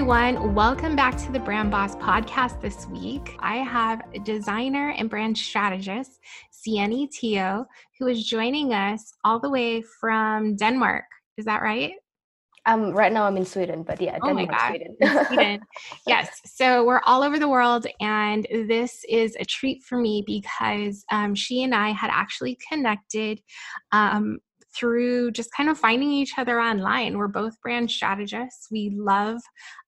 Everyone. Welcome back to the Brand Boss podcast this week. I have designer and brand strategist, Sienny Teo, who is joining us all the way from Denmark. Is that right? Um, right now I'm in Sweden, but yeah, oh Denmark, Sweden. Sweden. yes. So we're all over the world, and this is a treat for me because um, she and I had actually connected um, through just kind of finding each other online. We're both brand strategists. We love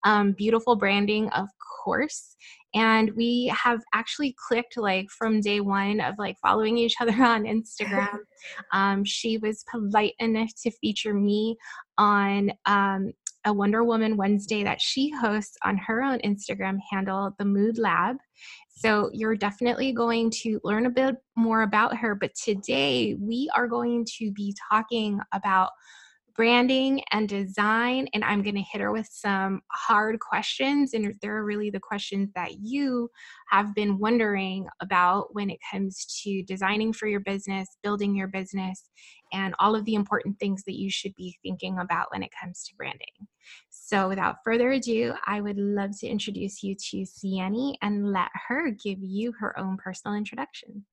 um, beautiful branding, of course. And we have actually clicked like from day one of like following each other on Instagram. um, she was polite enough to feature me on um, a Wonder Woman Wednesday that she hosts on her own Instagram handle, The Mood Lab. So you're definitely going to learn a bit more about her. But today we are going to be talking about branding and design. And I'm going to hit her with some hard questions. And they're really the questions that you have been wondering about when it comes to designing for your business, building your business, and all of the important things that you should be thinking about when it comes to branding. So, without further ado, I would love to introduce you to Sienny and let her give you her own personal introduction.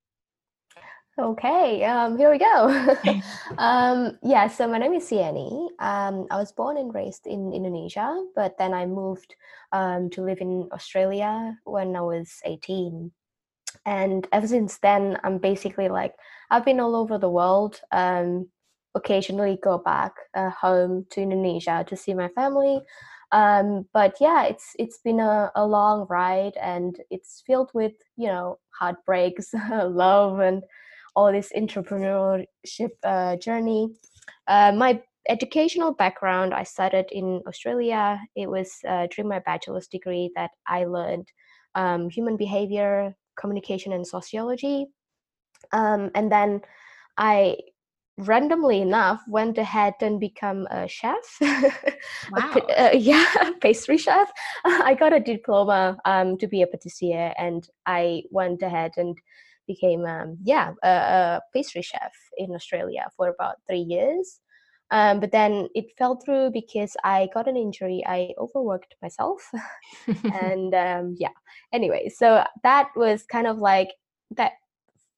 Okay, um, here we go. um, yeah, so my name is Sienny. Um, I was born and raised in Indonesia, but then I moved um, to live in Australia when I was 18. And ever since then, I'm basically like, I've been all over the world. Um, occasionally go back uh, home to Indonesia to see my family. Um, but yeah, it's it's been a, a long ride, and it's filled with you know heartbreaks, love, and all this entrepreneurship uh, journey. Uh, my educational background, I studied in Australia. It was uh, during my bachelor's degree that I learned um, human behavior, communication, and sociology. Um, and then I randomly enough went ahead and become a chef wow. a, uh, yeah pastry chef i got a diploma um, to be a patissier and i went ahead and became um, yeah a, a, pastry chef in Australia for about three years. Um, but then it fell through because I got an injury. I overworked myself, and um, yeah. Anyway, so that was kind of like that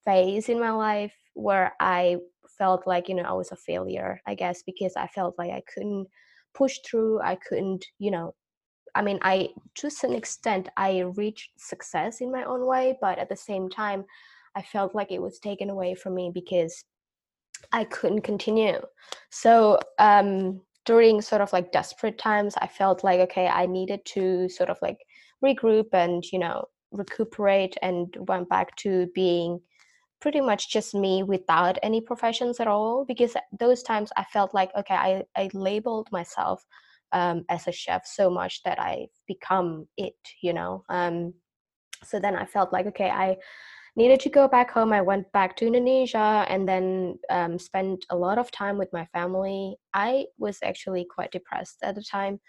phase in my life where I felt like you know I was a failure. I guess because I felt like I couldn't push through. I couldn't you know I mean, I to some extent I reached success in my own way, but at the same time, I felt like it was taken away from me because I couldn't continue. So um, during sort of like desperate times, I felt like okay, I needed to sort of like regroup and you know recuperate and went back to being pretty much just me without any professions at all because those times i felt like okay i, I labeled myself um, as a chef so much that i've become it you know um, so then i felt like okay i needed to go back home. I went back to Indonesia and then um, spent a lot of time with my family. I was actually quite depressed at the time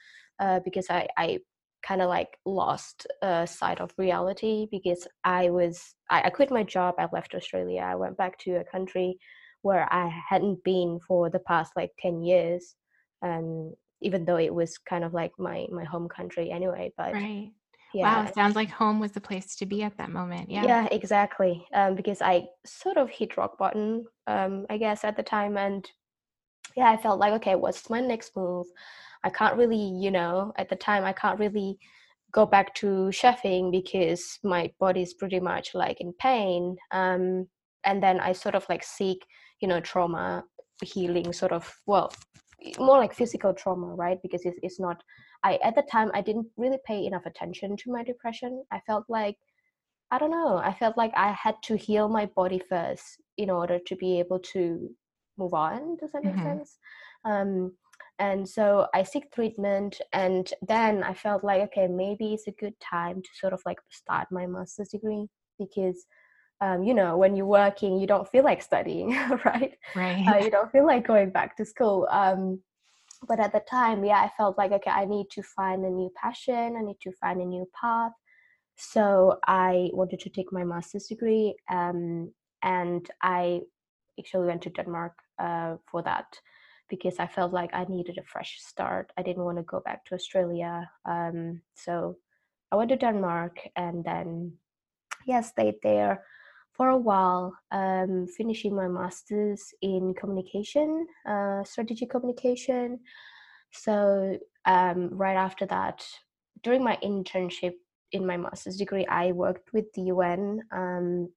uh, because I, I kind of like lost uh, sight of reality because I was I, I quit my job. I left Australia. I went back to a country where I hadn't been for the past like ten years. Um, even though it was kind of like my my home country anyway, but right yeah. Wow, sounds like home was the place to be at that moment. Yeah. Yeah, exactly. Um, because I sort of hit rock bottom, um, I guess, at the time. And yeah, I felt like, okay, what's my next move? I can't really, you know, at the time, I can't really go back to chefing because my body is pretty much like in pain um, and then i sort of like seek you know trauma healing sort of well more like physical trauma right because it's, it's not i at the time i didn't really pay enough attention to my depression. I felt like i don't know i felt like i had to heal my body first in order to be able to move on. Does that make mm-hmm. sense? Um, and so i seek treatment and then i felt like okay maybe it's a good time to sort of like start my master's degree because um, you know when you're working you don't feel like studying right? Right. Uh, you don't feel like going back to school. Um, but at the time yeah i felt like okay i need to find a new passion i need to find a new path so i wanted to take my master's degree um, and i actually went to denmark uh, for that because I felt like I needed a fresh start. I didn't want to go back to Australia. Um, so I went to Denmark and then, yeah, stayed there for a while, um, finishing my master's in communication, uh, strategic communication. So um, right after that, during my internship in my master's degree, I worked with the UN um,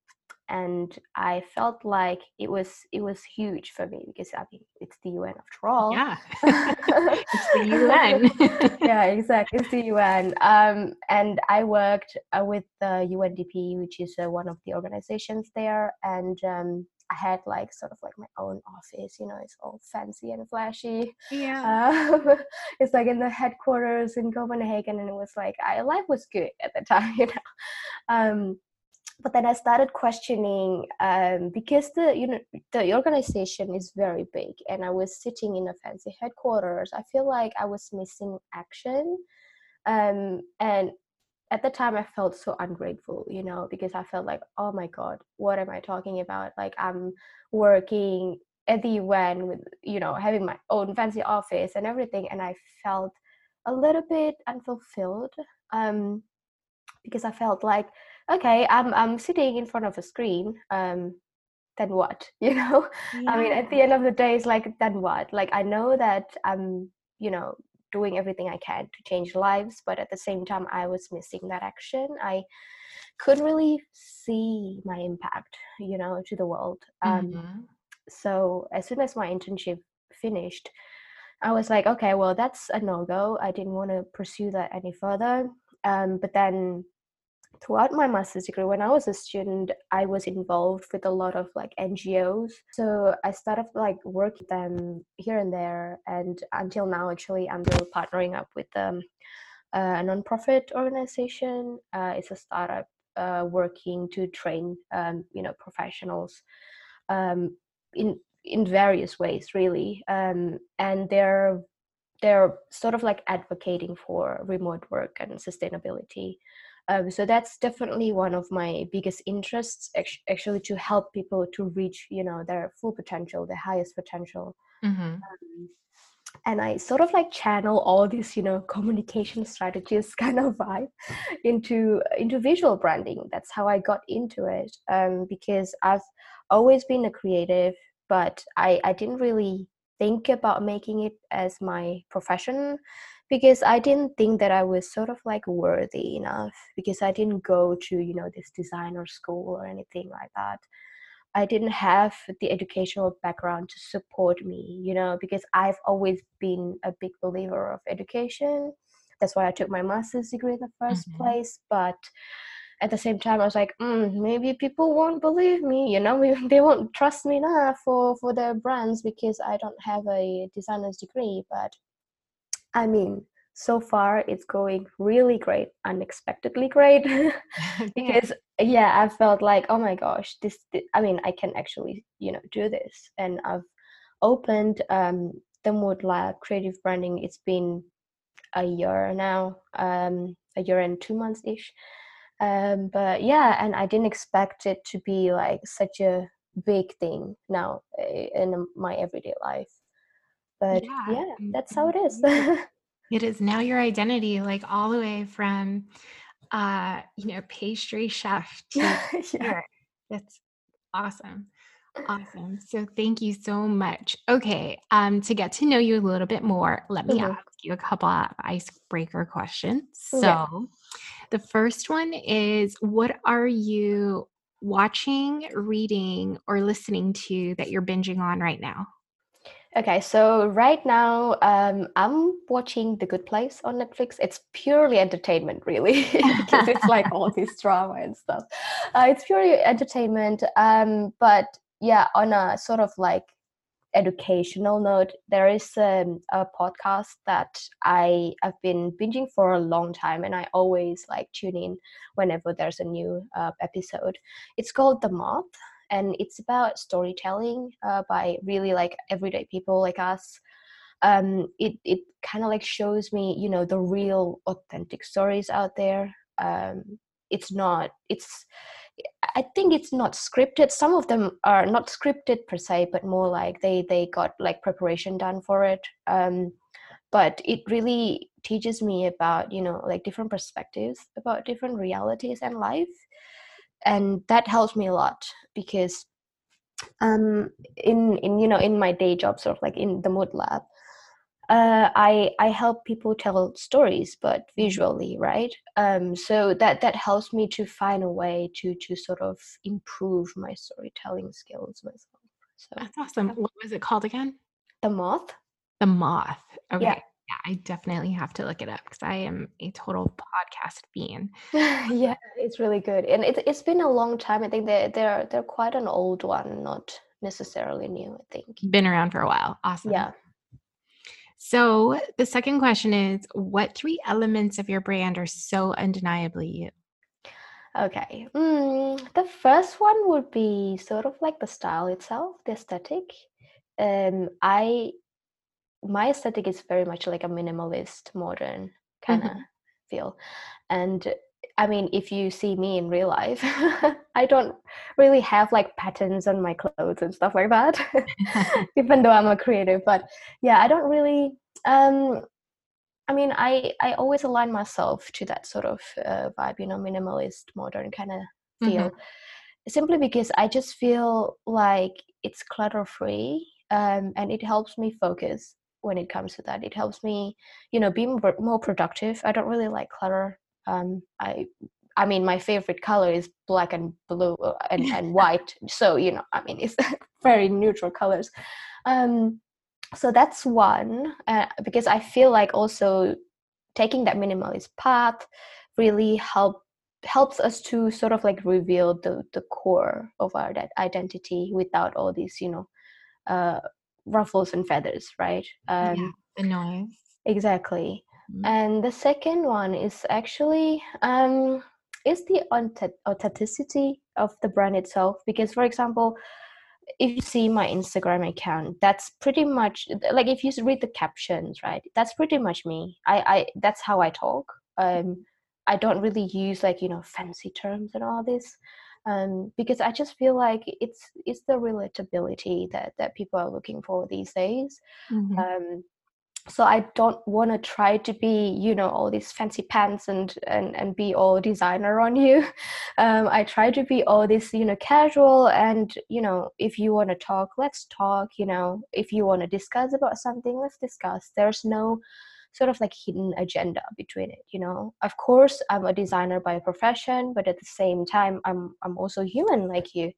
and I felt like it was it was huge for me because I mean it's the UN after all. Yeah, it's the UN. yeah, exactly. It's the UN. Um, and I worked uh, with the UNDP, which is uh, one of the organizations there, and um, I had like sort of like my own office. You know, it's all fancy and flashy. Yeah. Um, it's like in the headquarters in Copenhagen, and it was like I life was good at the time. You know. Um, but then I started questioning um, because the you know the organization is very big, and I was sitting in a fancy headquarters. I feel like I was missing action, um, and at the time I felt so ungrateful, you know, because I felt like, oh my god, what am I talking about? Like I'm working at the UN with you know having my own fancy office and everything, and I felt a little bit unfulfilled um, because I felt like okay i'm i'm sitting in front of a screen um then what you know? Yeah. i mean at the end of the day it's like then what? Like i know that i'm you know doing everything i can to change lives but at the same time i was missing that action. I couldn't really see my impact you know to the world. Um mm-hmm. so as soon as my internship finished i was like okay well that's a no-go. I didn't want to pursue that any further. Um, but then throughout my master's degree when i was a student i was involved with a lot of like ngos so i started like working with them here and there and until now actually i'm still partnering up with um, a non-profit organization. Uh, it's a startup uh, working to train um, you know professionals um, in in various ways really. Um, and they're they're sort of like advocating for remote work and sustainability um, so that's definitely one of my biggest interests, actually, to help people to reach, you know, their full potential, their highest potential. Mm-hmm. Um, and I sort of like channel all these, you know, communication strategies kind of vibe into into visual branding. That's how I got into it um, because I've always been a creative, but I I didn't really think about making it as my profession because I didn't think that I was sort of like worthy enough because I didn't go to, you know, this designer school or anything like that. I didn't have the educational background to support me, you know, because I've always been a big believer of education. That's why I took my master's degree in the 1st mm-hmm. place. But at the same time, I was like, mm, maybe people won't believe me, you know, they won't trust me enough for, for their brands because I don't have a designer's degree. But I mean, so far it's going really great, unexpectedly great. because yeah, I felt like, oh my gosh, this, this, I mean, I can actually, you know, do this. And I've opened um the Mood Lab Creative Branding. It's been a year now, um, a year and two months ish. Um, but yeah, and I didn't expect it to be like such a big thing now eh, in my everyday life but yeah, yeah that's how it is it is now your identity like all the way from uh you know pastry chef to yeah. that's awesome Awesome. So thank you so much. Okay. Um, to get to know you a little bit more, let me Mhm. ask you a couple of icebreaker questions. So the first one is what are you watching, reading, or listening to that you're binging on right now? Okay, so right now um, I'm watching The Good Place on Netflix. It's purely entertainment, really, because it's like all this drama and stuff. Uh, it's purely entertainment. Um, but yeah, on a sort of like educational note, there is um, a podcast that I have been binging for a long time, and I always like tune in whenever there's a new uh, episode. It's called The Moth, and it's about storytelling uh, by really like everyday people like us. Um, it it kind of like shows me, you know, the real authentic stories out there. Um, it's not. It's I think it's not scripted. Some of them are not scripted per se, but more like they they got like preparation done for it. Um, but it really teaches me about you know like different perspectives about different realities and life, and that helps me a lot because um in in you know in my day job sort of like in the mood lab uh, I I help people tell stories, but Mm-hmm. visually, right? Um, so that that helps me to find a way to to sort of improve my storytelling skills myself. So That's awesome. What was it called again? the moth, The Moth. Okay. yeah, Yeah, I definitely have to look it up because I am a total podcast fiend. yeah, it's really good, and it it's been a long time. I think they they're they're quite an old one, not necessarily new. I think. Been around for a while. Awesome. Yeah. So the second question is what three elements of your brand are so undeniably you? Okay. Mm, the first one would be sort of like the style itself, the aesthetic. Um, I my aesthetic is very much like a minimalist, modern kind of Mhm. feel. And I mean, if you see me in real life, I don't really have like patterns on my clothes and stuff like that, even though I'm a creative. But yeah, I don't really. Um, I mean, I I always align myself to that sort of uh, vibe, you know, minimalist, modern kind of feel. Simply because I just feel like it's clutter free, um, and it helps me focus when it comes to that. It helps me, you know, be more, more productive. I don't really like clutter. Um, I I mean, my favorite color is black and blue uh, and, and white. So you know, I mean, it's very neutral colors. Um, so that's one uh, because I feel like also taking that minimalist path really help helps us to sort of like reveal the the core of our that identity without all these you know uh ruffles and feathers right? Um yeah, the noise. exactly. Mhm. and the second one is actually um is the authenticity of the brand itself. Because for example if you see my instagram account that's pretty much like if you read the captions right that's pretty much me. I i that's how i talk. Um i don't really use like you know fancy terms and all this um because i just feel like it's it's the relatability that that people are looking for these days. Mhm. um so i don't want to try to be you know all these fancy pants and and and be all designer on you. Um i try to be all this you know casual and you know if you want to talk let's talk you know. If you want to discuss about something let's discuss. There's no sort of like hidden agenda between it you know of course i'm a designer by profession but at the same time i'm i'm also human like you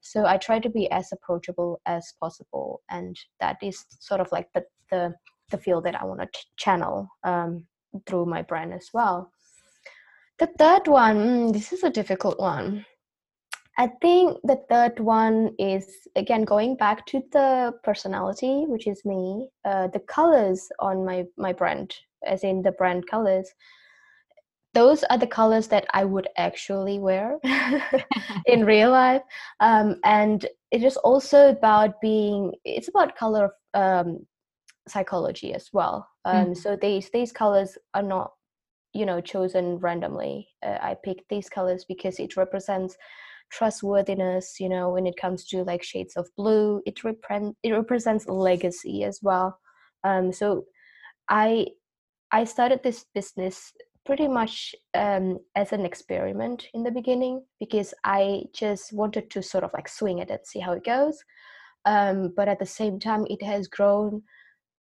so i try to be as approachable as possible and that is sort of like the the the field that I want to ch- channel um, through my brand as well. The third one, mm, this is a difficult one. I think the third one is again going back to the personality, which is me. Uh, the colors on my my brand, as in the brand colors, those are the colors that I would actually wear in real life. Um, and it is also about being. It's about color um, psychology as well. Um, Mhm. So these these colors are not, you know, chosen randomly. Uh, I picked these colors because it represents trustworthiness. You know, when it comes to like shades of blue, it represent it represents legacy as well. Um, so I I started this business pretty much um, as an experiment in the beginning because I just wanted to sort of like swing it and see how it goes. Um, but at the same time, it has grown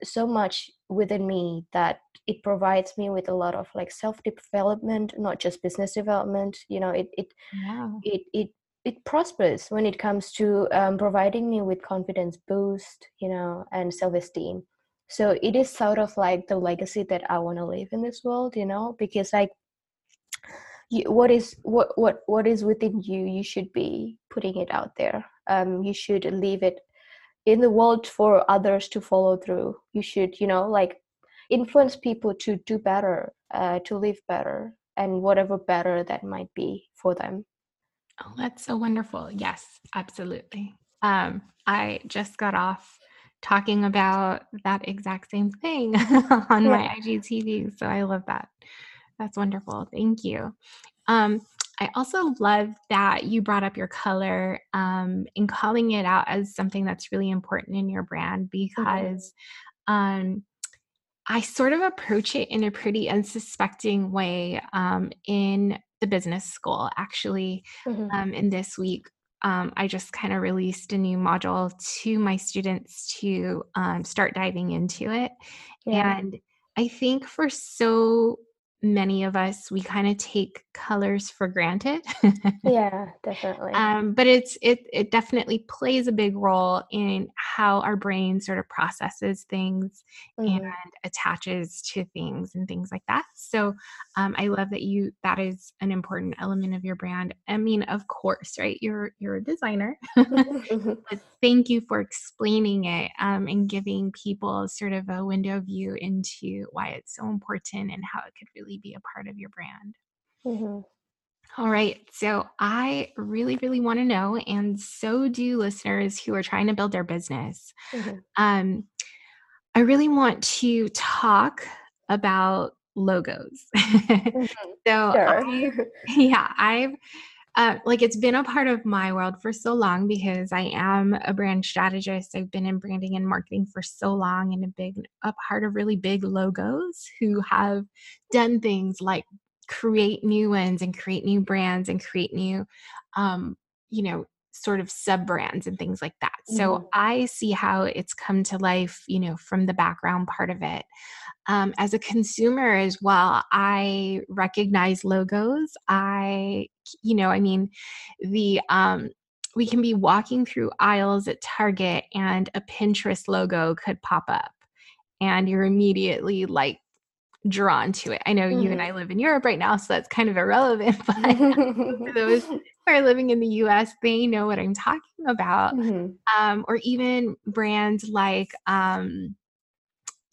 so much within me that it provides me with a lot of like self development, not just business development. You know, it it it it it prospers when it comes to um, providing me with confidence boost, you know, and self esteem so it is sort of like the legacy that i want to leave in this world you know because like you, what is what what what is within you you should be putting it out there um you should leave it in the world for others to follow through you should you know like influence people to do better uh, to live better and whatever better that might be for them oh that's so wonderful yes absolutely um i just got off talking about that exact same thing on yeah. my IGTV. So I love that. That's wonderful. Thank you. Um, I also love that you brought up your color um, in calling it out as something that's really important in your brand mm-hmm. because mm-hmm. um, I sort of approach it in a pretty unsuspecting way um, in the business school. Actually, mm-hmm. Um, in this week, um, I just kind of released a new module to my students to um, start diving into it. Yeah. And I think for so many of us we kind of take colors for granted. Yeah definitely. Um, but it's it it definitely plays a big role in how our brain sort of processes things mm-hmm. and attaches to things and things like that. So um, i love that you that is an important element of your brand. I mean of course right? You're you're a designer. Mm-hmm. but thank you for explaining it um, and giving people sort of a window view into why it's so important and how it could really be a part of your brand. Mm-hmm. All right. So I really, really want to know, and so do listeners who are trying to build their business. Mm-hmm. Um, I really want to talk about logos. mm-hmm. So, sure. I, yeah, I've uh, like it's been a part of my world for so long because I am a brand strategist. I've been in branding and marketing for so long and a big a part of really big logos who have done things like create new ones and create new brands and create new um, you know sort of sub brands and things like that. Mm-hmm. So I see how it's come to life, you know, from the background part of it um, as a consumer as well i recognize logos i you know i mean the um, we can be walking through aisles at target and a pinterest logo could pop up and you're immediately like drawn to it i know mm-hmm. you and mm-hmm. i live in europe right now so that's kind of irrelevant but for those who are living in the us they know what i'm talking about mm-hmm. um, or even brands like um,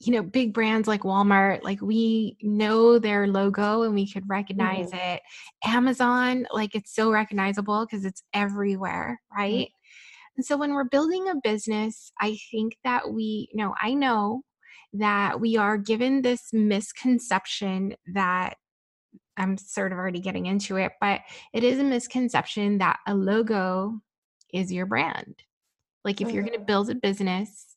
you know, big brands like Walmart, like we know their logo and we could recognize mm-hmm. it. Amazon, like it's so recognizable because it's everywhere, right? Mm-hmm. And so when we're building a business, I think that we, you know, I know that we are given this misconception that I'm sort of already getting into it, but it is a misconception that a logo is your brand. Like if mm-hmm. you're going to build a business,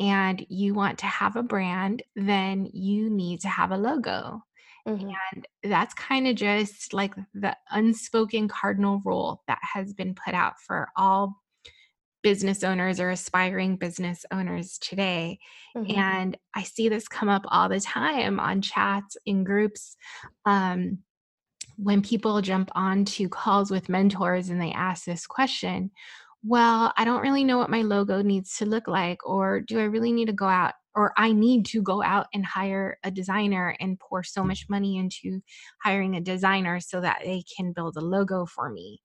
and you want to have a brand, then you need to have a logo. Mm-hmm. And that's kind of just like the unspoken cardinal rule that has been put out for all business owners or aspiring business owners today. Mm-hmm. And I see this come up all the time on chats in groups. Um, when people jump onto calls with mentors and they ask this question well, I don't really know what my logo needs to look like, or do I really need to go out, or I need to go out and hire a designer and pour so much money into hiring a designer so that they can build a logo for me.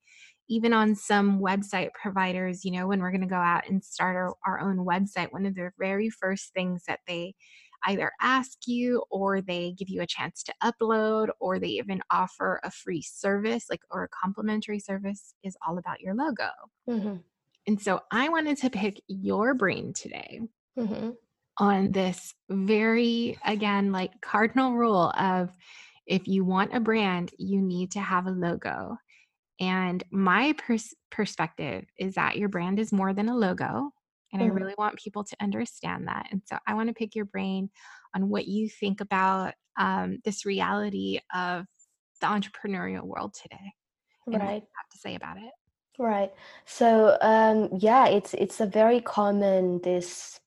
Even on some website providers, you know, when we're going to go out and start our, our own website, one of the very first things that they either ask you or they give you a chance to upload or they even offer a free service like or a complimentary service is all about your logo mm-hmm. and so i wanted to pick your brain today mm-hmm. on this very again like cardinal rule of if you want a brand you need to have a logo and my pers- perspective is that your brand is more than a logo And mm-hmm. I really want people to understand that. And so I want to pick your brain on what you think about um, this reality of the entrepreneurial world today. And right. what you have to say about it. Right. So um, yeah, it's it's a very common this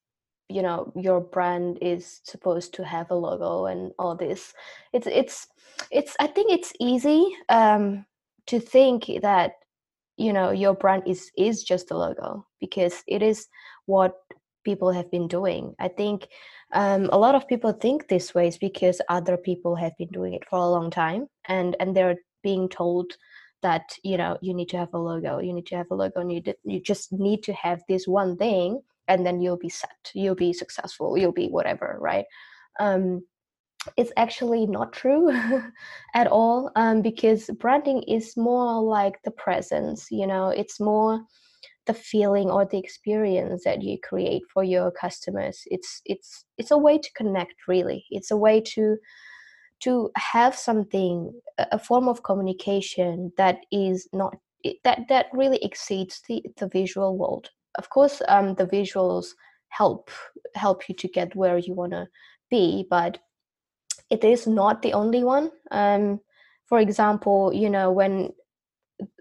you know your brand is supposed to have a logo and all this it's it's it's i think it's easy um to think that you know your brand is is just a logo because it is what people have been doing. I think um, a lot of people think this way is because other people have been doing it for a long time and and they're being told that you know you need to have a logo you need to have a logo and you, you just need to have this one thing and then you'll be set you'll be successful you'll be whatever right? Um, it's actually not true at all um, because branding is more like the presence you know it's more the feeling or the experience that you create for your customers. It's it's it's a way to connect really. It's a way to to have something a form of communication that is not that that really exceeds the the visual world. Of course um, the visuals help help you to get where you want to be but it is not the only one um, for example you know when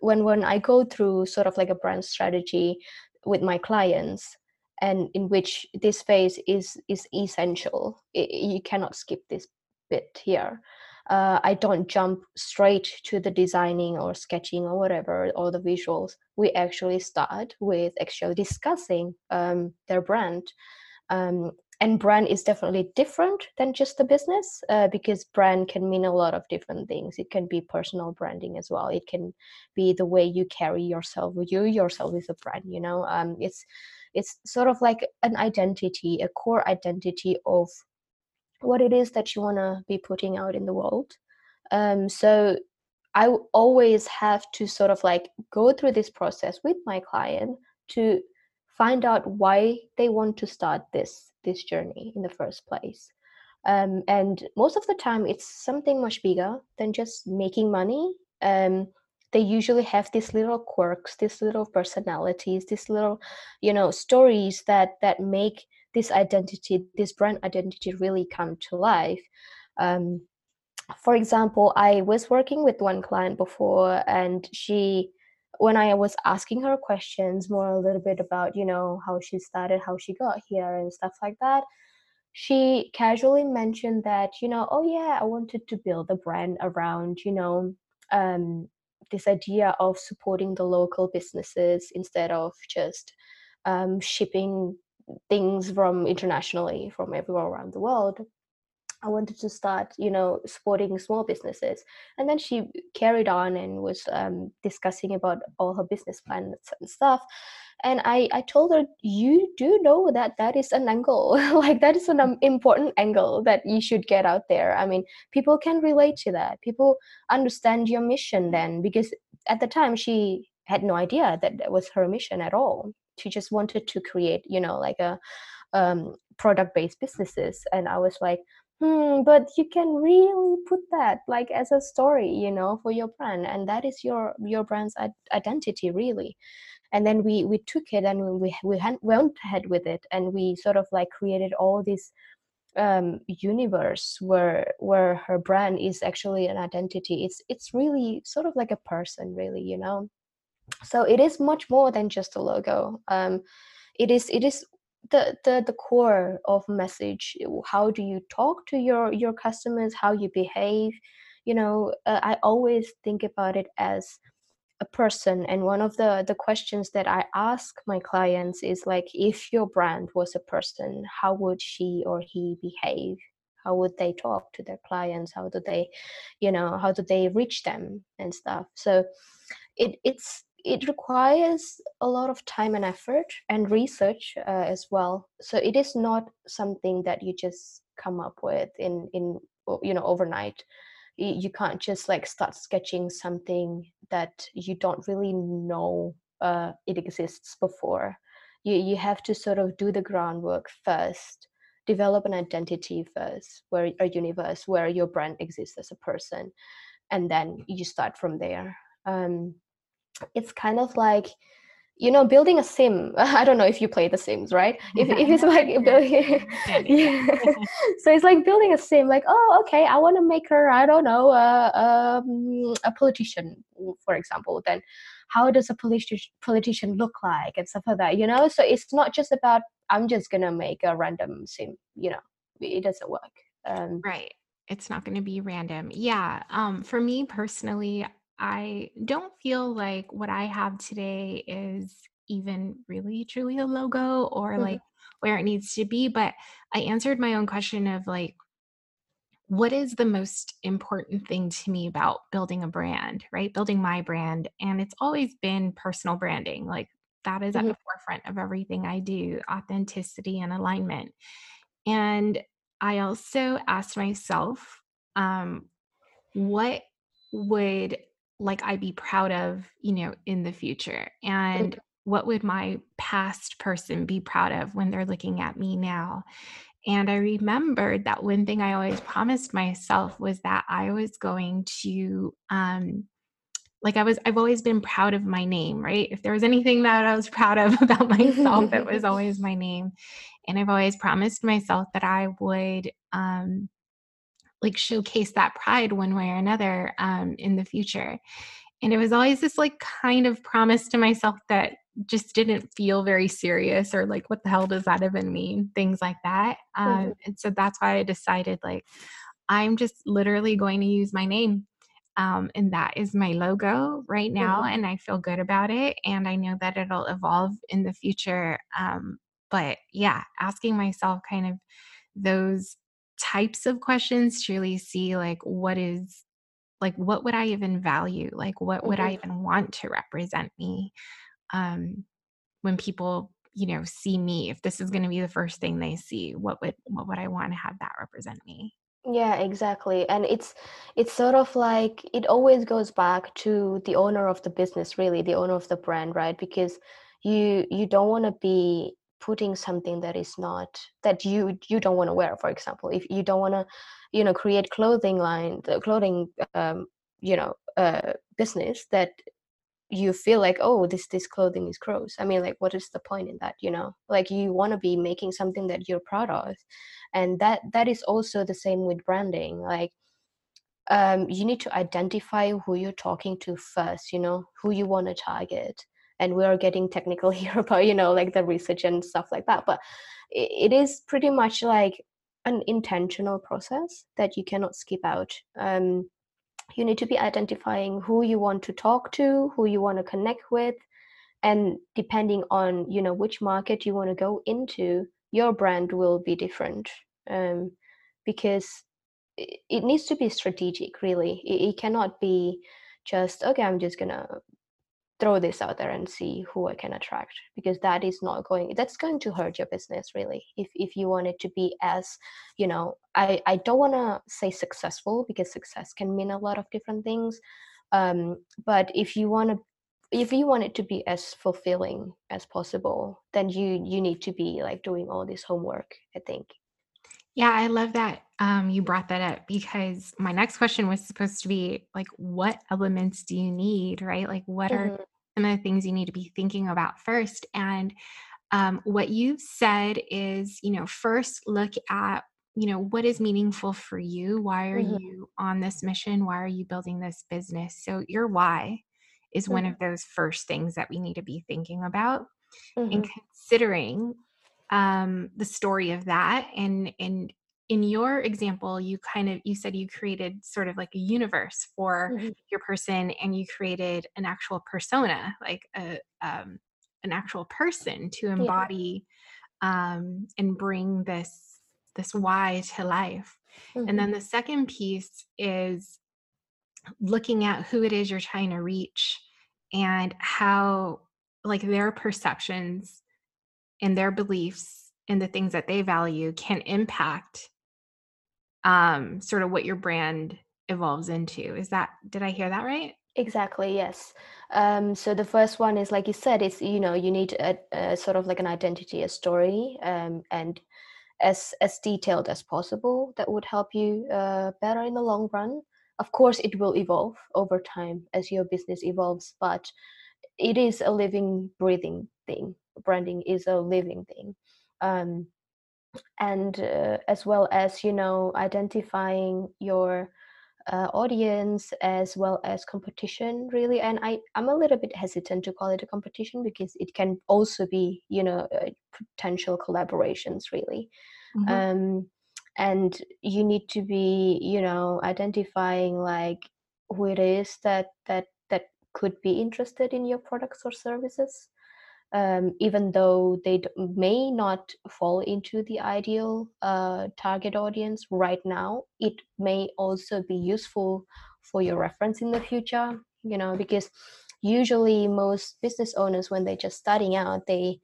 when when i go through sort of like a brand strategy with my clients and in which this phase is is essential it, you cannot skip this bit here uh, I don't jump straight to the designing or sketching or whatever or the visuals. We actually start with actually discussing um, their brand. Um, and brand is definitely different than just the business uh, because brand can mean a lot of different things. It can be personal branding as well. It can be the way you carry yourself. You yourself is a brand. You know, um, it's it's sort of like an identity, a core identity of what it is that you want to be putting out in the world. Um, so I always have to sort of like go through this process with my client to find out why they want to start this this journey in the first place. Um, and most of the time, it's something much bigger than just making money. Um, they usually have these little quirks, these little personalities, these little, you know, stories that that make this identity, this brand identity really come to life. Um, for example, I was working with one client before, and she, when I was asking her questions more a little bit about, you know, how she started, how she got here, and stuff like that, she casually mentioned that, you know, oh yeah, I wanted to build a brand around, you know, um, this idea of supporting the local businesses instead of just um, shipping things from internationally from everywhere around the world i wanted to start you know supporting small businesses. And then she carried on and was um, discussing about all her business plans and stuff. And i i told her you do know that that is an angle like that is an um, important angle that you should get out there. I mean people can relate to that. People understand your mission then because at the time she had no idea that that was her mission at all. She just wanted to create you know like a um, product based businesses. And i was like hmm but you can really put that like as a story you know for your brand and that is your your brand's identity really. And then we we took it and we we went ahead with it and we sort of like created all this um, universe where where her brand is actually an identity. It's it's really sort of like a person really you know? So it is much more than just a logo. Um, it is it is the, the the core of message how do you talk to your your customers how you behave? You know uh, i always think about it as a person and one of the the questions that i ask my clients is like if your brand was a person how would she or he behave? How would they talk to their clients? How do they you know how do they reach them and stuff? So it it's it requires a lot of time and effort and research uh, as well. So it is not something that you just come up with in in you know overnight. You can't just like start sketching something that you don't really know uh, it exists before. You you have to sort of do the groundwork first develop an identity first where a universe where your brand exists as a person and then you start from there. Um, it's kind of like you know building a sim. I don't know if you play the sims right? If, if it's like building, yeah. so it's like building a sim like oh okay i want to make her i don't know uh, um, a politician for example then how does a politician politician look like? and stuff like that you know? So it's not just about i'm just gonna make a random sim you know? It doesn't work. Um, right. It's not going to be random. Yeah um, for me personally I don't feel like what I have today is even really truly a logo or mhm, like where it needs to be. But I answered my own question of like, what is the most important thing to me about building a brand, right? Building my brand. And it's always been personal branding. Like that is at mhm, the forefront of everything I do authenticity and alignment. And I also asked myself, um, what would like I be proud of, you know, in the future? And what would my past person be proud of when they're looking at me now? And I remembered that one thing I always promised myself was that I was going to um like I was I've always been proud of my name, right? If there was anything that I was proud of about myself, it was always my name. And I've always promised myself that I would um like showcase that pride one way or another um, in the future. And it was always this like kind of promise to myself that just didn't feel very serious or like, what the hell does that even mean? Things like that. Um, mhm, and so that's why I decided like, I'm just literally going to use my name. Um, and that is my logo right now. mhm. And I feel good about it. And I know that it'll evolve in the future. Um, but yeah, asking myself kind of those types of questions to really see like what is like what would I even value? Like what would I Mhm. even want to represent me um when people, you know, see me? If this is going to be the first thing they see, what would what would I want to have that represent me? Yeah, exactly. And it's it's sort of like it always goes back to the owner of the business, really, the owner of the brand, right? Because you you don't want to be putting something that is not that you you don't want to wear, for example. If you don't want to, you know, create clothing line, the clothing um, you know, uh business that you feel like oh this this clothing is gross. I mean like what is the point in that you know? Like you want to be making something that you're proud of and that that is also the same with branding. Like um you need to identify who you're talking to first you know who you want to target and we are getting technical here about you know like the research and stuff like that but it, is pretty much like an intentional process that you cannot skip out. Um you need to be identifying who you want to talk to who you want to connect with and depending on you know which market you want to go into your brand will be different. Um, because it, it needs to be strategic really. It, it cannot be just okay i'm just gonna throw this out there and see who I can attract because that is not going that's going to hurt your business really if if you want it to be as you know I I don't want to say successful because success can mean a lot of different things um but if you want to if you want it to be as fulfilling as possible then you you need to be like doing all this homework I think Yeah, I love that um, you brought that up because my next question was supposed to be like, what elements do you need, right? Like, what are hmm some of the things you need to be thinking about first? And um, what you've said is, you know, first look at, you know, what is meaningful for you? Why are hmm you on this mission? Why are you building this business? So, your why is one hmm of those first things that we need to be thinking about and hmm considering um, the story of that and and in your example you kind of you said you created sort of like a universe for hmm your person and you created an actual persona like a um, an actual person to yeah. embody um, and bring this this why to life. And hmm then the second piece is looking at who it is you're trying to reach and how like their perceptions and their beliefs and the things that they value can impact um sort of what your brand evolves into. Is that did I hear that right? Exactly, yes. Um, so the first one is like you said, it's you know you need a, a sort of like an identity, a story, um, and as as detailed as possible. That would help you uh, better in the long run. Of course, it will evolve over time as your business evolves, but it is a living breathing thing branding is a living thing. Um, and uh, as well as you know identifying your uh, audience as well as competition really and i i'm a little bit hesitant to call it a competition because it can also be you know uh, potential collaborations really. Mm-hmm. um, and you need to be you know identifying like who it is that that that could be interested in your products or services um, even though they d- may not fall into the ideal uh, target audience right now it may also be useful for your reference in the future you know because usually most business owners when they're just starting out they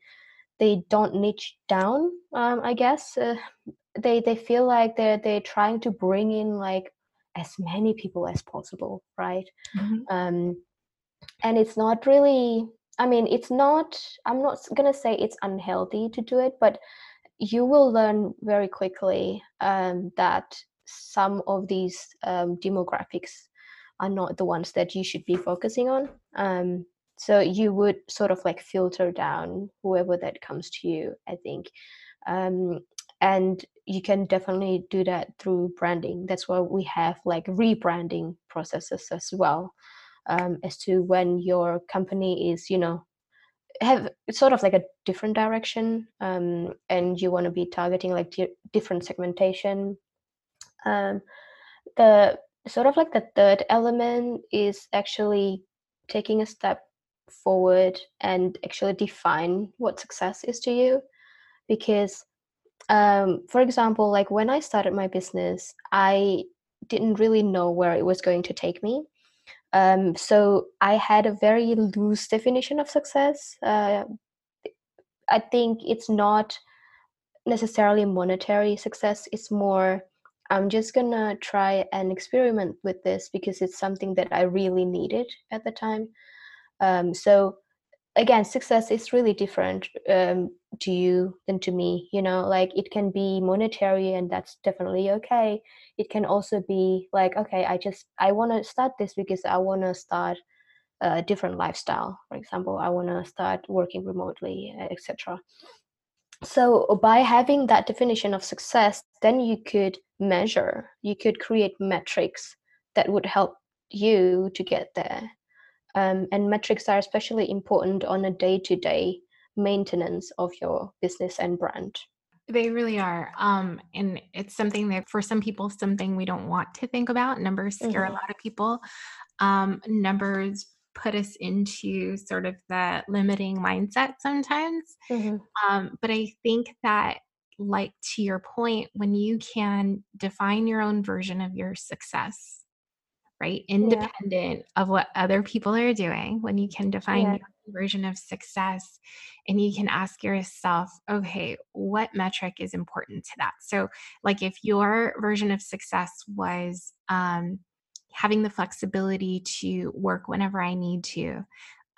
they don't niche down um, i guess uh, they they feel like they're they're trying to bring in like as many people as possible right mm-hmm. um, and it's not really I mean, it's not, I'm not going to say it's unhealthy to do it, but you will learn very quickly um, that some of these um, demographics are not the ones that you should be focusing on. Um, so you would sort of like filter down whoever that comes to you, I think. Um, and you can definitely do that through branding. That's why we have like rebranding processes as well um, as to when your company is you know have sort of like a different direction um, and you want to be targeting like di- different segmentation. Um, the sort of like the third element is actually taking a step forward and actually define what success is to you. Because um, for example like when i started my business i didn't really know where it was going to take me um, so I had a very loose definition of success. Uh, I think it's not necessarily monetary success. It's more, I'm just gonna try and experiment with this because it's something that I really needed at the time. Um, so again success is really different um, to you than to me you know like it can be monetary and that's definitely okay. It can also be like okay i just i want to start this because i want to start a different lifestyle. For example i want to start working remotely etc so by having that definition of success then you could measure you could create metrics that would help you to get there um, and metrics are especially important on a day to day maintenance of your business and brand. They really are. Um, and it's something that for some people, something we don't want to think about. Numbers scare mm-hmm. a lot of people. Um, numbers put us into sort of the limiting mindset sometimes. Mm-hmm. Um, but I think that, like to your point, when you can define your own version of your success, right? Independent yeah. of what other people are doing, when you can define yeah. your version of success and you can ask yourself, okay, what metric is important to that? So, like if your version of success was um, having the flexibility to work whenever I need to,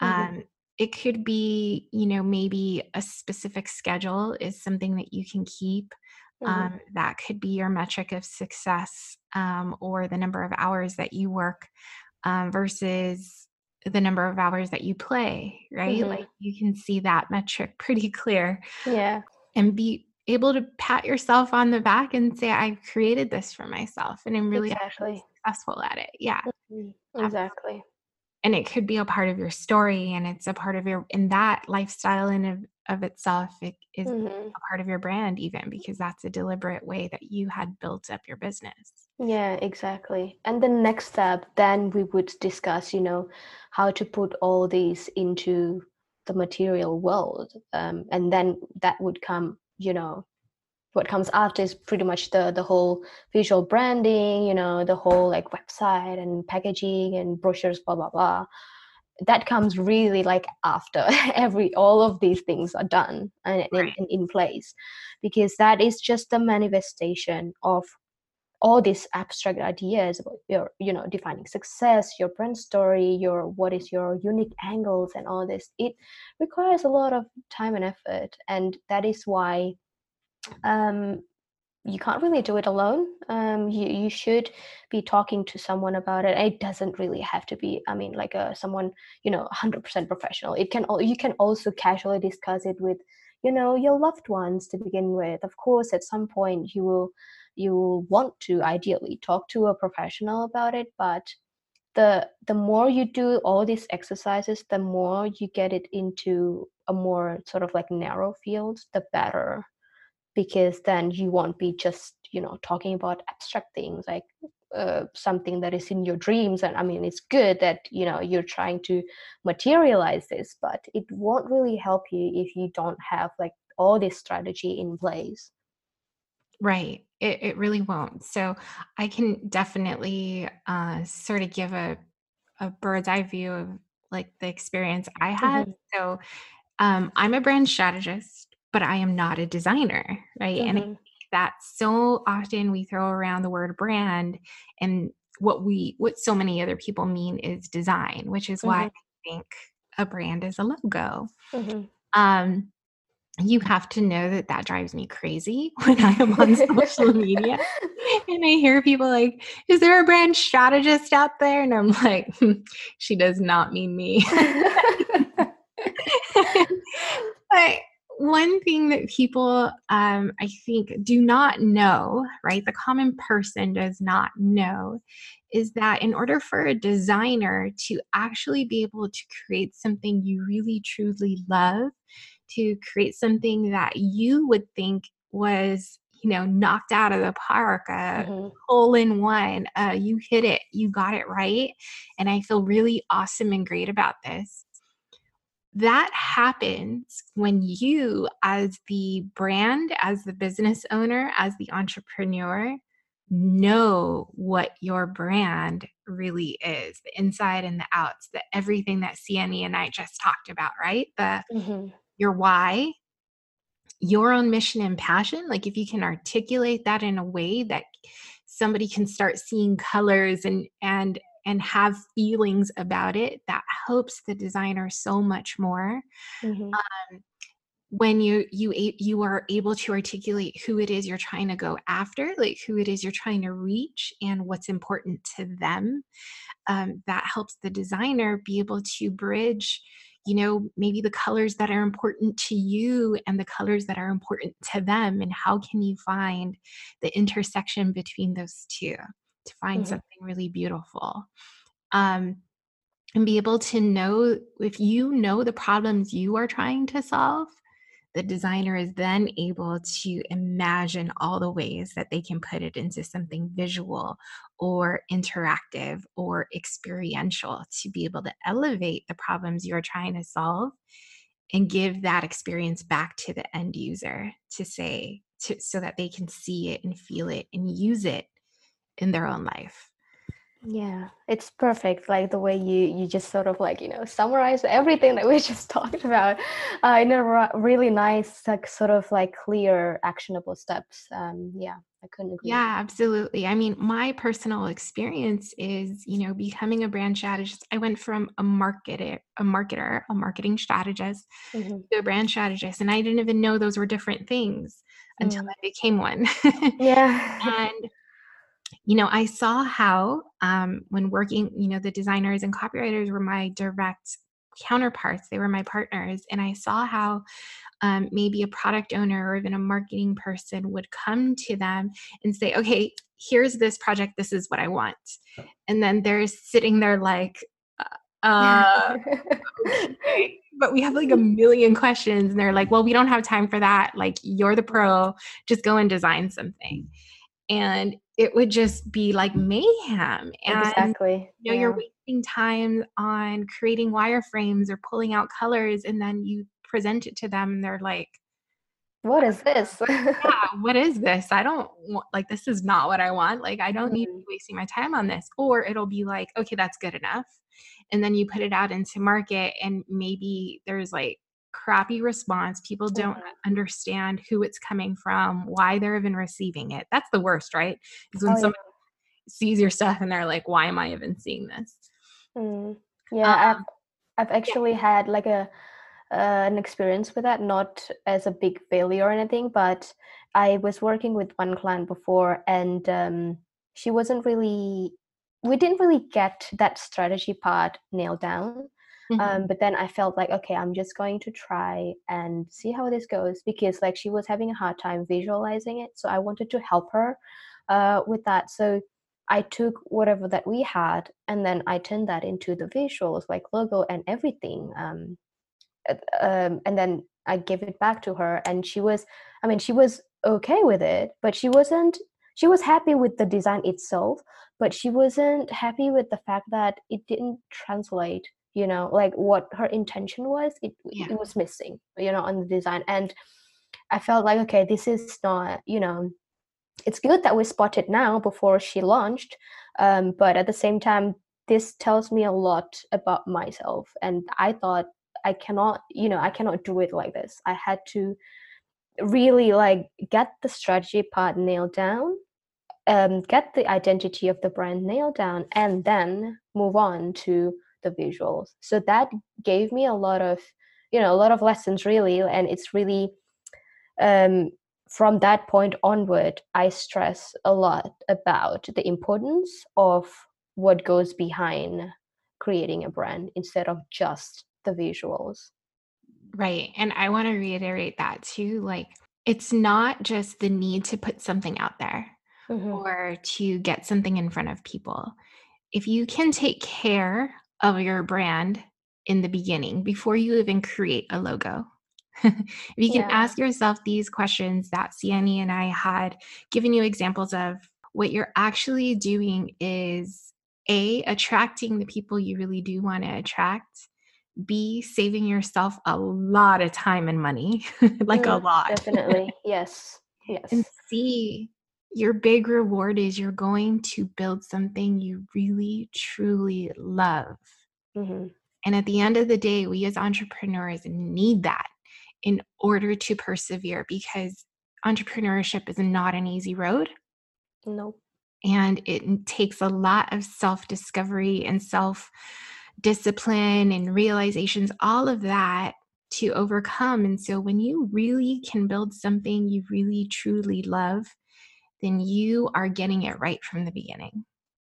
mm-hmm. um, it could be, you know, maybe a specific schedule is something that you can keep. Mm-hmm. Um, that could be your metric of success um, or the number of hours that you work um, versus the number of hours that you play, right? Mm-hmm. Like you can see that metric pretty clear. Yeah. And be able to pat yourself on the back and say, I created this for myself and I'm really exactly. successful at it. Yeah. Mm-hmm. Exactly and it could be a part of your story and it's a part of your in that lifestyle in of, itself it is mm-hmm. a part of your brand even because that's a deliberate way that you had built up your business. Yeah exactly. And the next step then we would discuss you know how to put all these into the material world um, and then that would come you know what comes after is pretty much the the whole visual branding you know the whole like website and packaging and brochures blah blah blah that comes really like after every all of these things are done and right. in, in place because that is just the manifestation of all these abstract ideas about your you know defining success your brand story your what is your unique angles and all this it requires a lot of time and effort and that is why um, you can't really do it alone. Um, you you should be talking to someone about it. It doesn't really have to be. I mean, like a uh, someone you know, hundred percent professional. It can you can also casually discuss it with you know your loved ones to begin with. Of course, at some point you will you will want to ideally talk to a professional about it, but the the more you do all these exercises, the more you get it into a more sort of like narrow field, the better because then you won't be just you know talking about abstract things like uh, something that is in your dreams. And i mean it's good that you know you're trying to materialize this but it won't really help you if you don't have like all this strategy in place. Right. It, it really won't. So i can definitely uh, sort of give a, a bird's eye view of like the experience i had. Mm-hmm. so um, i'm a brand strategist but I am not a designer, right? Mm-hmm. And that so often we throw around the word brand and what we what so many other people mean is design, which is mm-hmm. why I think a brand is a logo. Mm-hmm. Um, you have to know that that drives me crazy when I am on social media and I hear people like, Is there a brand strategist out there? And I'm like, hmm, She does not mean me. but one thing that people um, i think do not know right the common person does not know is that in order for a designer to actually be able to create something you really truly love to create something that you would think was you know knocked out of the park a mm-hmm. hole in one uh, you hit it you got it right and i feel really awesome and great about this that happens when you, as the brand, as the business owner, as the entrepreneur, know what your brand really is the inside and the outs, the everything that Siani and I just talked about, right? The mm-hmm. your why, your own mission and passion. Like if you can articulate that in a way that somebody can start seeing colors and and and have feelings about it that helps the designer so much more mm-hmm. um, when you you you are able to articulate who it is you're trying to go after like who it is you're trying to reach and what's important to them um, that helps the designer be able to bridge you know maybe the colors that are important to you and the colors that are important to them and how can you find the intersection between those two to find mm-hmm. something really beautiful. Um, and be able to know if you know the problems you are trying to solve, the designer is then able to imagine all the ways that they can put it into something visual or interactive or experiential to be able to elevate the problems you're trying to solve and give that experience back to the end user to say to, so that they can see it and feel it and use it in their own life. Yeah it's perfect like the way you you just sort of like you know summarize everything that we just talked about. Uh, in a really nice like sort of like clear actionable steps um yeah i couldn't agree yeah absolutely i mean my personal experience is you know becoming a brand strategist i went from a marketer a marketer a marketing strategist mm-hmm. to a brand strategist and i didn't even know those were different things until mm. i became one. Yeah. And you know, I saw how um, when working, you know, the designers and copywriters were my direct counterparts, they were my partners. And I saw how um, maybe a product owner or even a marketing person would come to them and say, okay, here's this project, this is what I want. And then they're sitting there like, uh, uh okay. but we have like a million questions. And they're like, well, we don't have time for that. Like, you're the pro, just go and design something. And it would just be like mayhem. And, exactly. You know, yeah. you're wasting time on creating wireframes or pulling out colors, and then you present it to them, and they're like, "What is this? yeah, what is this? I don't want, like this is not what I want. Like I don't mm-hmm. need to mm-hmm. be wasting my time on this." Or it'll be like, "Okay, that's good enough." And then you put it out into market, and maybe there's like crappy response. People don't understand who it's coming from, why they're even receiving it. That's the worst, right? Is when oh, someone sees your stuff and they're like, why am I even seeing this? Mm. Yeah, um, I've, I've actually yeah. had like a uh, an experience with that, not as a big failure or anything, but I was working with one client before, and um, she wasn't really. We didn't really get that strategy part nailed down. Mm-hmm. Um, but then I felt like, okay, I'm just going to try and see how this goes because, like, she was having a hard time visualizing it. So I wanted to help her uh, with that. So I took whatever that we had and then I turned that into the visuals, like logo and everything. Um, um, and then I gave it back to her, and she was, I mean, she was okay with it, but she wasn't. She was happy with the design itself, but she wasn't happy with the fact that it didn't translate. You know, like what her intention was, it yeah. it was missing. You know, on the design, and I felt like, okay, this is not. You know, it's good that we spotted now before she launched, um, but at the same time, this tells me a lot about myself, and I thought I cannot, you know, I cannot do it like this. I had to really like get the strategy part nailed down, um, get the identity of the brand nailed down, and then move on to the visuals. So that gave me a lot of, you know, a lot of lessons really, and it's really um, from that point onward, I stress a lot about the importance of what goes behind creating a brand instead of just the visuals. Right. And I want to reiterate that too. Like, it's not just the need to put something out there mm-hmm. or to get something in front of people. If you can take care of your brand in the beginning before you even create a logo, if you can yeah. ask yourself these questions that Siani and I had given you examples of, what you're actually doing is A, attracting the people you really do want to attract B, saving yourself a lot of time and money, like mm, a lot. Definitely. Yes. Yes. And C, your big reward is you're going to build something you really, truly love. Mm-hmm. And at the end of the day, we as entrepreneurs need that in order to persevere because entrepreneurship is not an easy road. Nope. And it takes a lot of self discovery and self discipline and realizations, all of that to overcome. And so when you really can build something you really truly love, then you are getting it right from the beginning.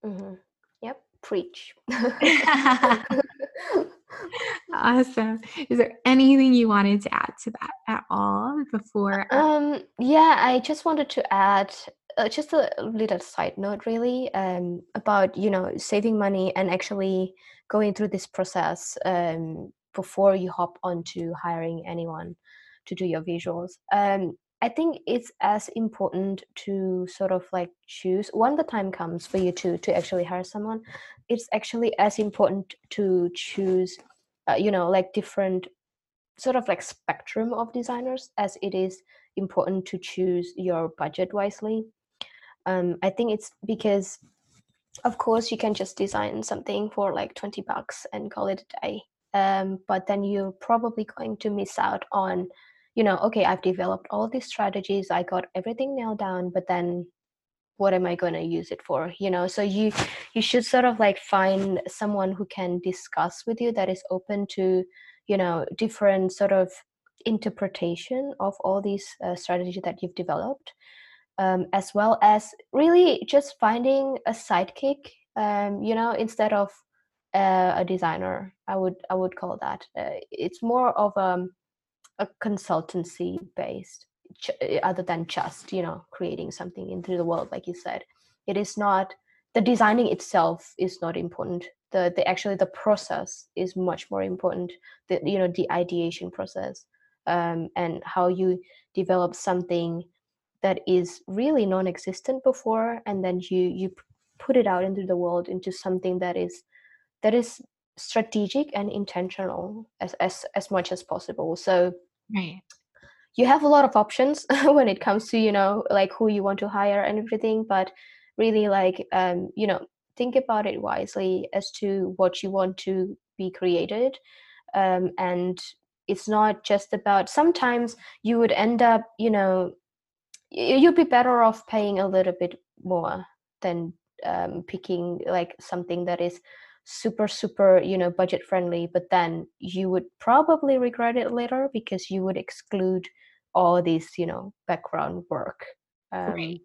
Mm-hmm. Yep, preach. awesome. Is there anything you wanted to add to that at all before? Um, yeah, I just wanted to add uh, just a little side note, really, um, about you know saving money and actually going through this process um, before you hop onto hiring anyone to do your visuals. Um, I think it's as important to sort of like choose when the time comes for you to to actually hire someone. It's actually as important to choose, uh, you know, like different sort of like spectrum of designers as it is important to choose your budget wisely. Um, I think it's because of course you can just design something for like 20 bucks and call it a day um, but then you're probably going to miss out on you know okay i've developed all these strategies i got everything nailed down but then what am i going to use it for? You know so you you should sort of like find someone who can discuss with you that is open to you know different sort of interpretation of all these uh, strategies that you've developed um, as well as really just finding a sidekick um, you know instead of uh, a designer i would i would call that. Uh, it's more of um, a consultancy based ch- uh, other than just you know creating something into the world like you said. It is not the designing itself is not important. The, the actually the process is much more important the you know the ideation process um, and how you develop something that is really non-existent before and then you you put it out into the world into something that is that is strategic and intentional as as, as much as possible. So right. you have a lot of options when it comes to you know like who you want to hire and everything but really like um you know think about it wisely as to what you want to be created. Um and it's not just about sometimes you would end up you know you'd be better off paying a little bit more than um, picking like something that is super super you know budget friendly but then you would probably regret it later because you would exclude all these you know background work um, right.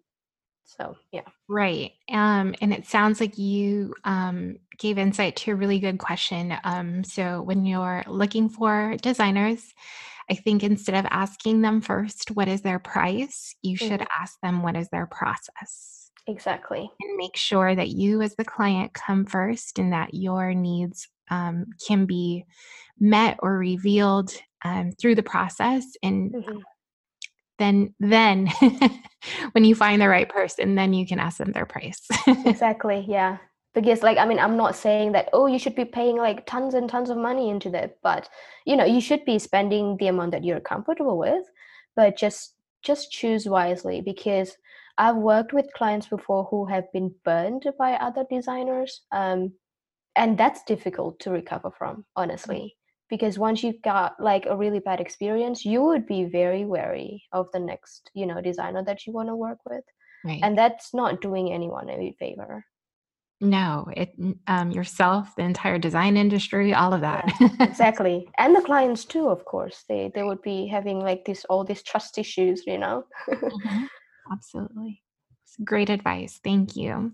so yeah. Right um, and it sounds like you um, gave insight to a really good question um, so when you're looking for designers i think instead of asking them first what is their price? you should mm-hmm. ask them what is their process Exactly. And make sure that you, as the client, come first and that your needs um, can be met or revealed um, through the process. And mm-hmm. then, then when you find the right person, then you can ask them their price. exactly. Yeah. Because, like, I mean, I'm not saying that, oh, you should be paying like tons and tons of money into that, but you know, you should be spending the amount that you're comfortable with, but just just choose wisely because I've worked with clients before who have been burned by other designers. Um, and that's difficult to recover from, honestly. Because once you've got like a really bad experience, you would be very wary of the next, you know, designer that you want to work with. Right. And that's not doing anyone any favor. No, it um, yourself, the entire design industry, all of that. Yeah, exactly, and the clients too. Of course, they they would be having like this all these trust issues, you know. mm-hmm. Absolutely. Great advice. Thank you.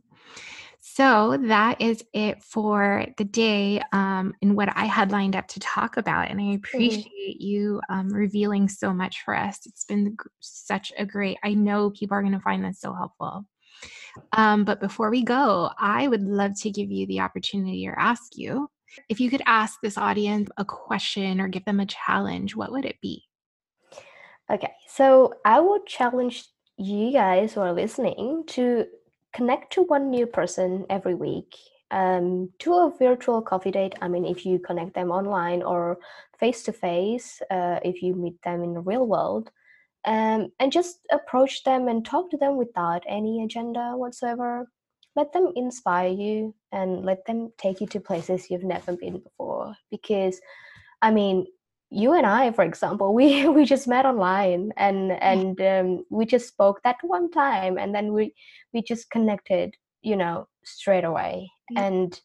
So that is it for the day um, and what I had lined up to talk about. And I appreciate mm-hmm. you um, revealing so much for us. It's been such a great, I know people are going to find this so helpful. Um, but before we go, I would love to give you the opportunity or ask you if you could ask this audience a question or give them a challenge, what would it be? Okay, so I would challenge you guys who are listening to connect to one new person every week um, to a virtual coffee date. I mean, if you connect them online or face to face, if you meet them in the real world, um, and just approach them and talk to them without any agenda whatsoever. Let them inspire you and let them take you to places you've never been before. Because, I mean, you and I, for example, we we just met online and and um, we just spoke that one time, and then we we just connected, you know, straight away. Mm-hmm. And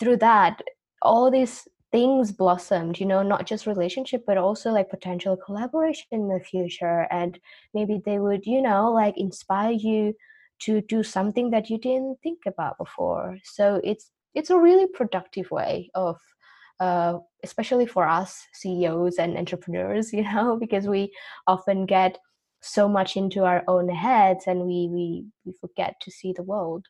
through that, all these things blossomed. You know, not just relationship, but also like potential collaboration in the future. And maybe they would, you know, like inspire you to do something that you didn't think about before. So it's it's a really productive way of uh, especially for us CEOs and entrepreneurs, you know, because we often get so much into our own heads and we we, we forget to see the world.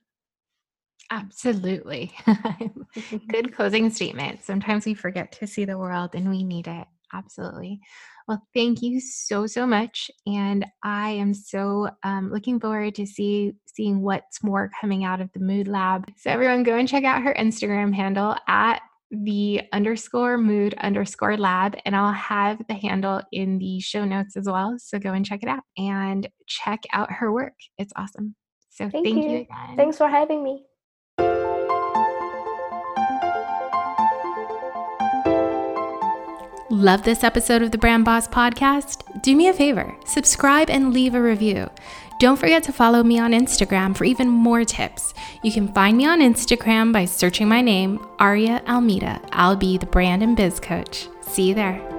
Absolutely. Good closing statement. Sometimes we forget to see the world and we need it. Absolutely. Well, thank you so so much, and I am so um, looking forward to see seeing what's more coming out of the Mood Lab. So everyone, go and check out her Instagram handle at the underscore mood underscore lab, and I'll have the handle in the show notes as well. So go and check it out and check out her work. It's awesome. So thank, thank you. you again. Thanks for having me. Love this episode of the Brand Boss Podcast? Do me a favor, subscribe and leave a review. Don't forget to follow me on Instagram for even more tips. You can find me on Instagram by searching my name, Aria Almeida. I'll be the brand and biz coach. See you there.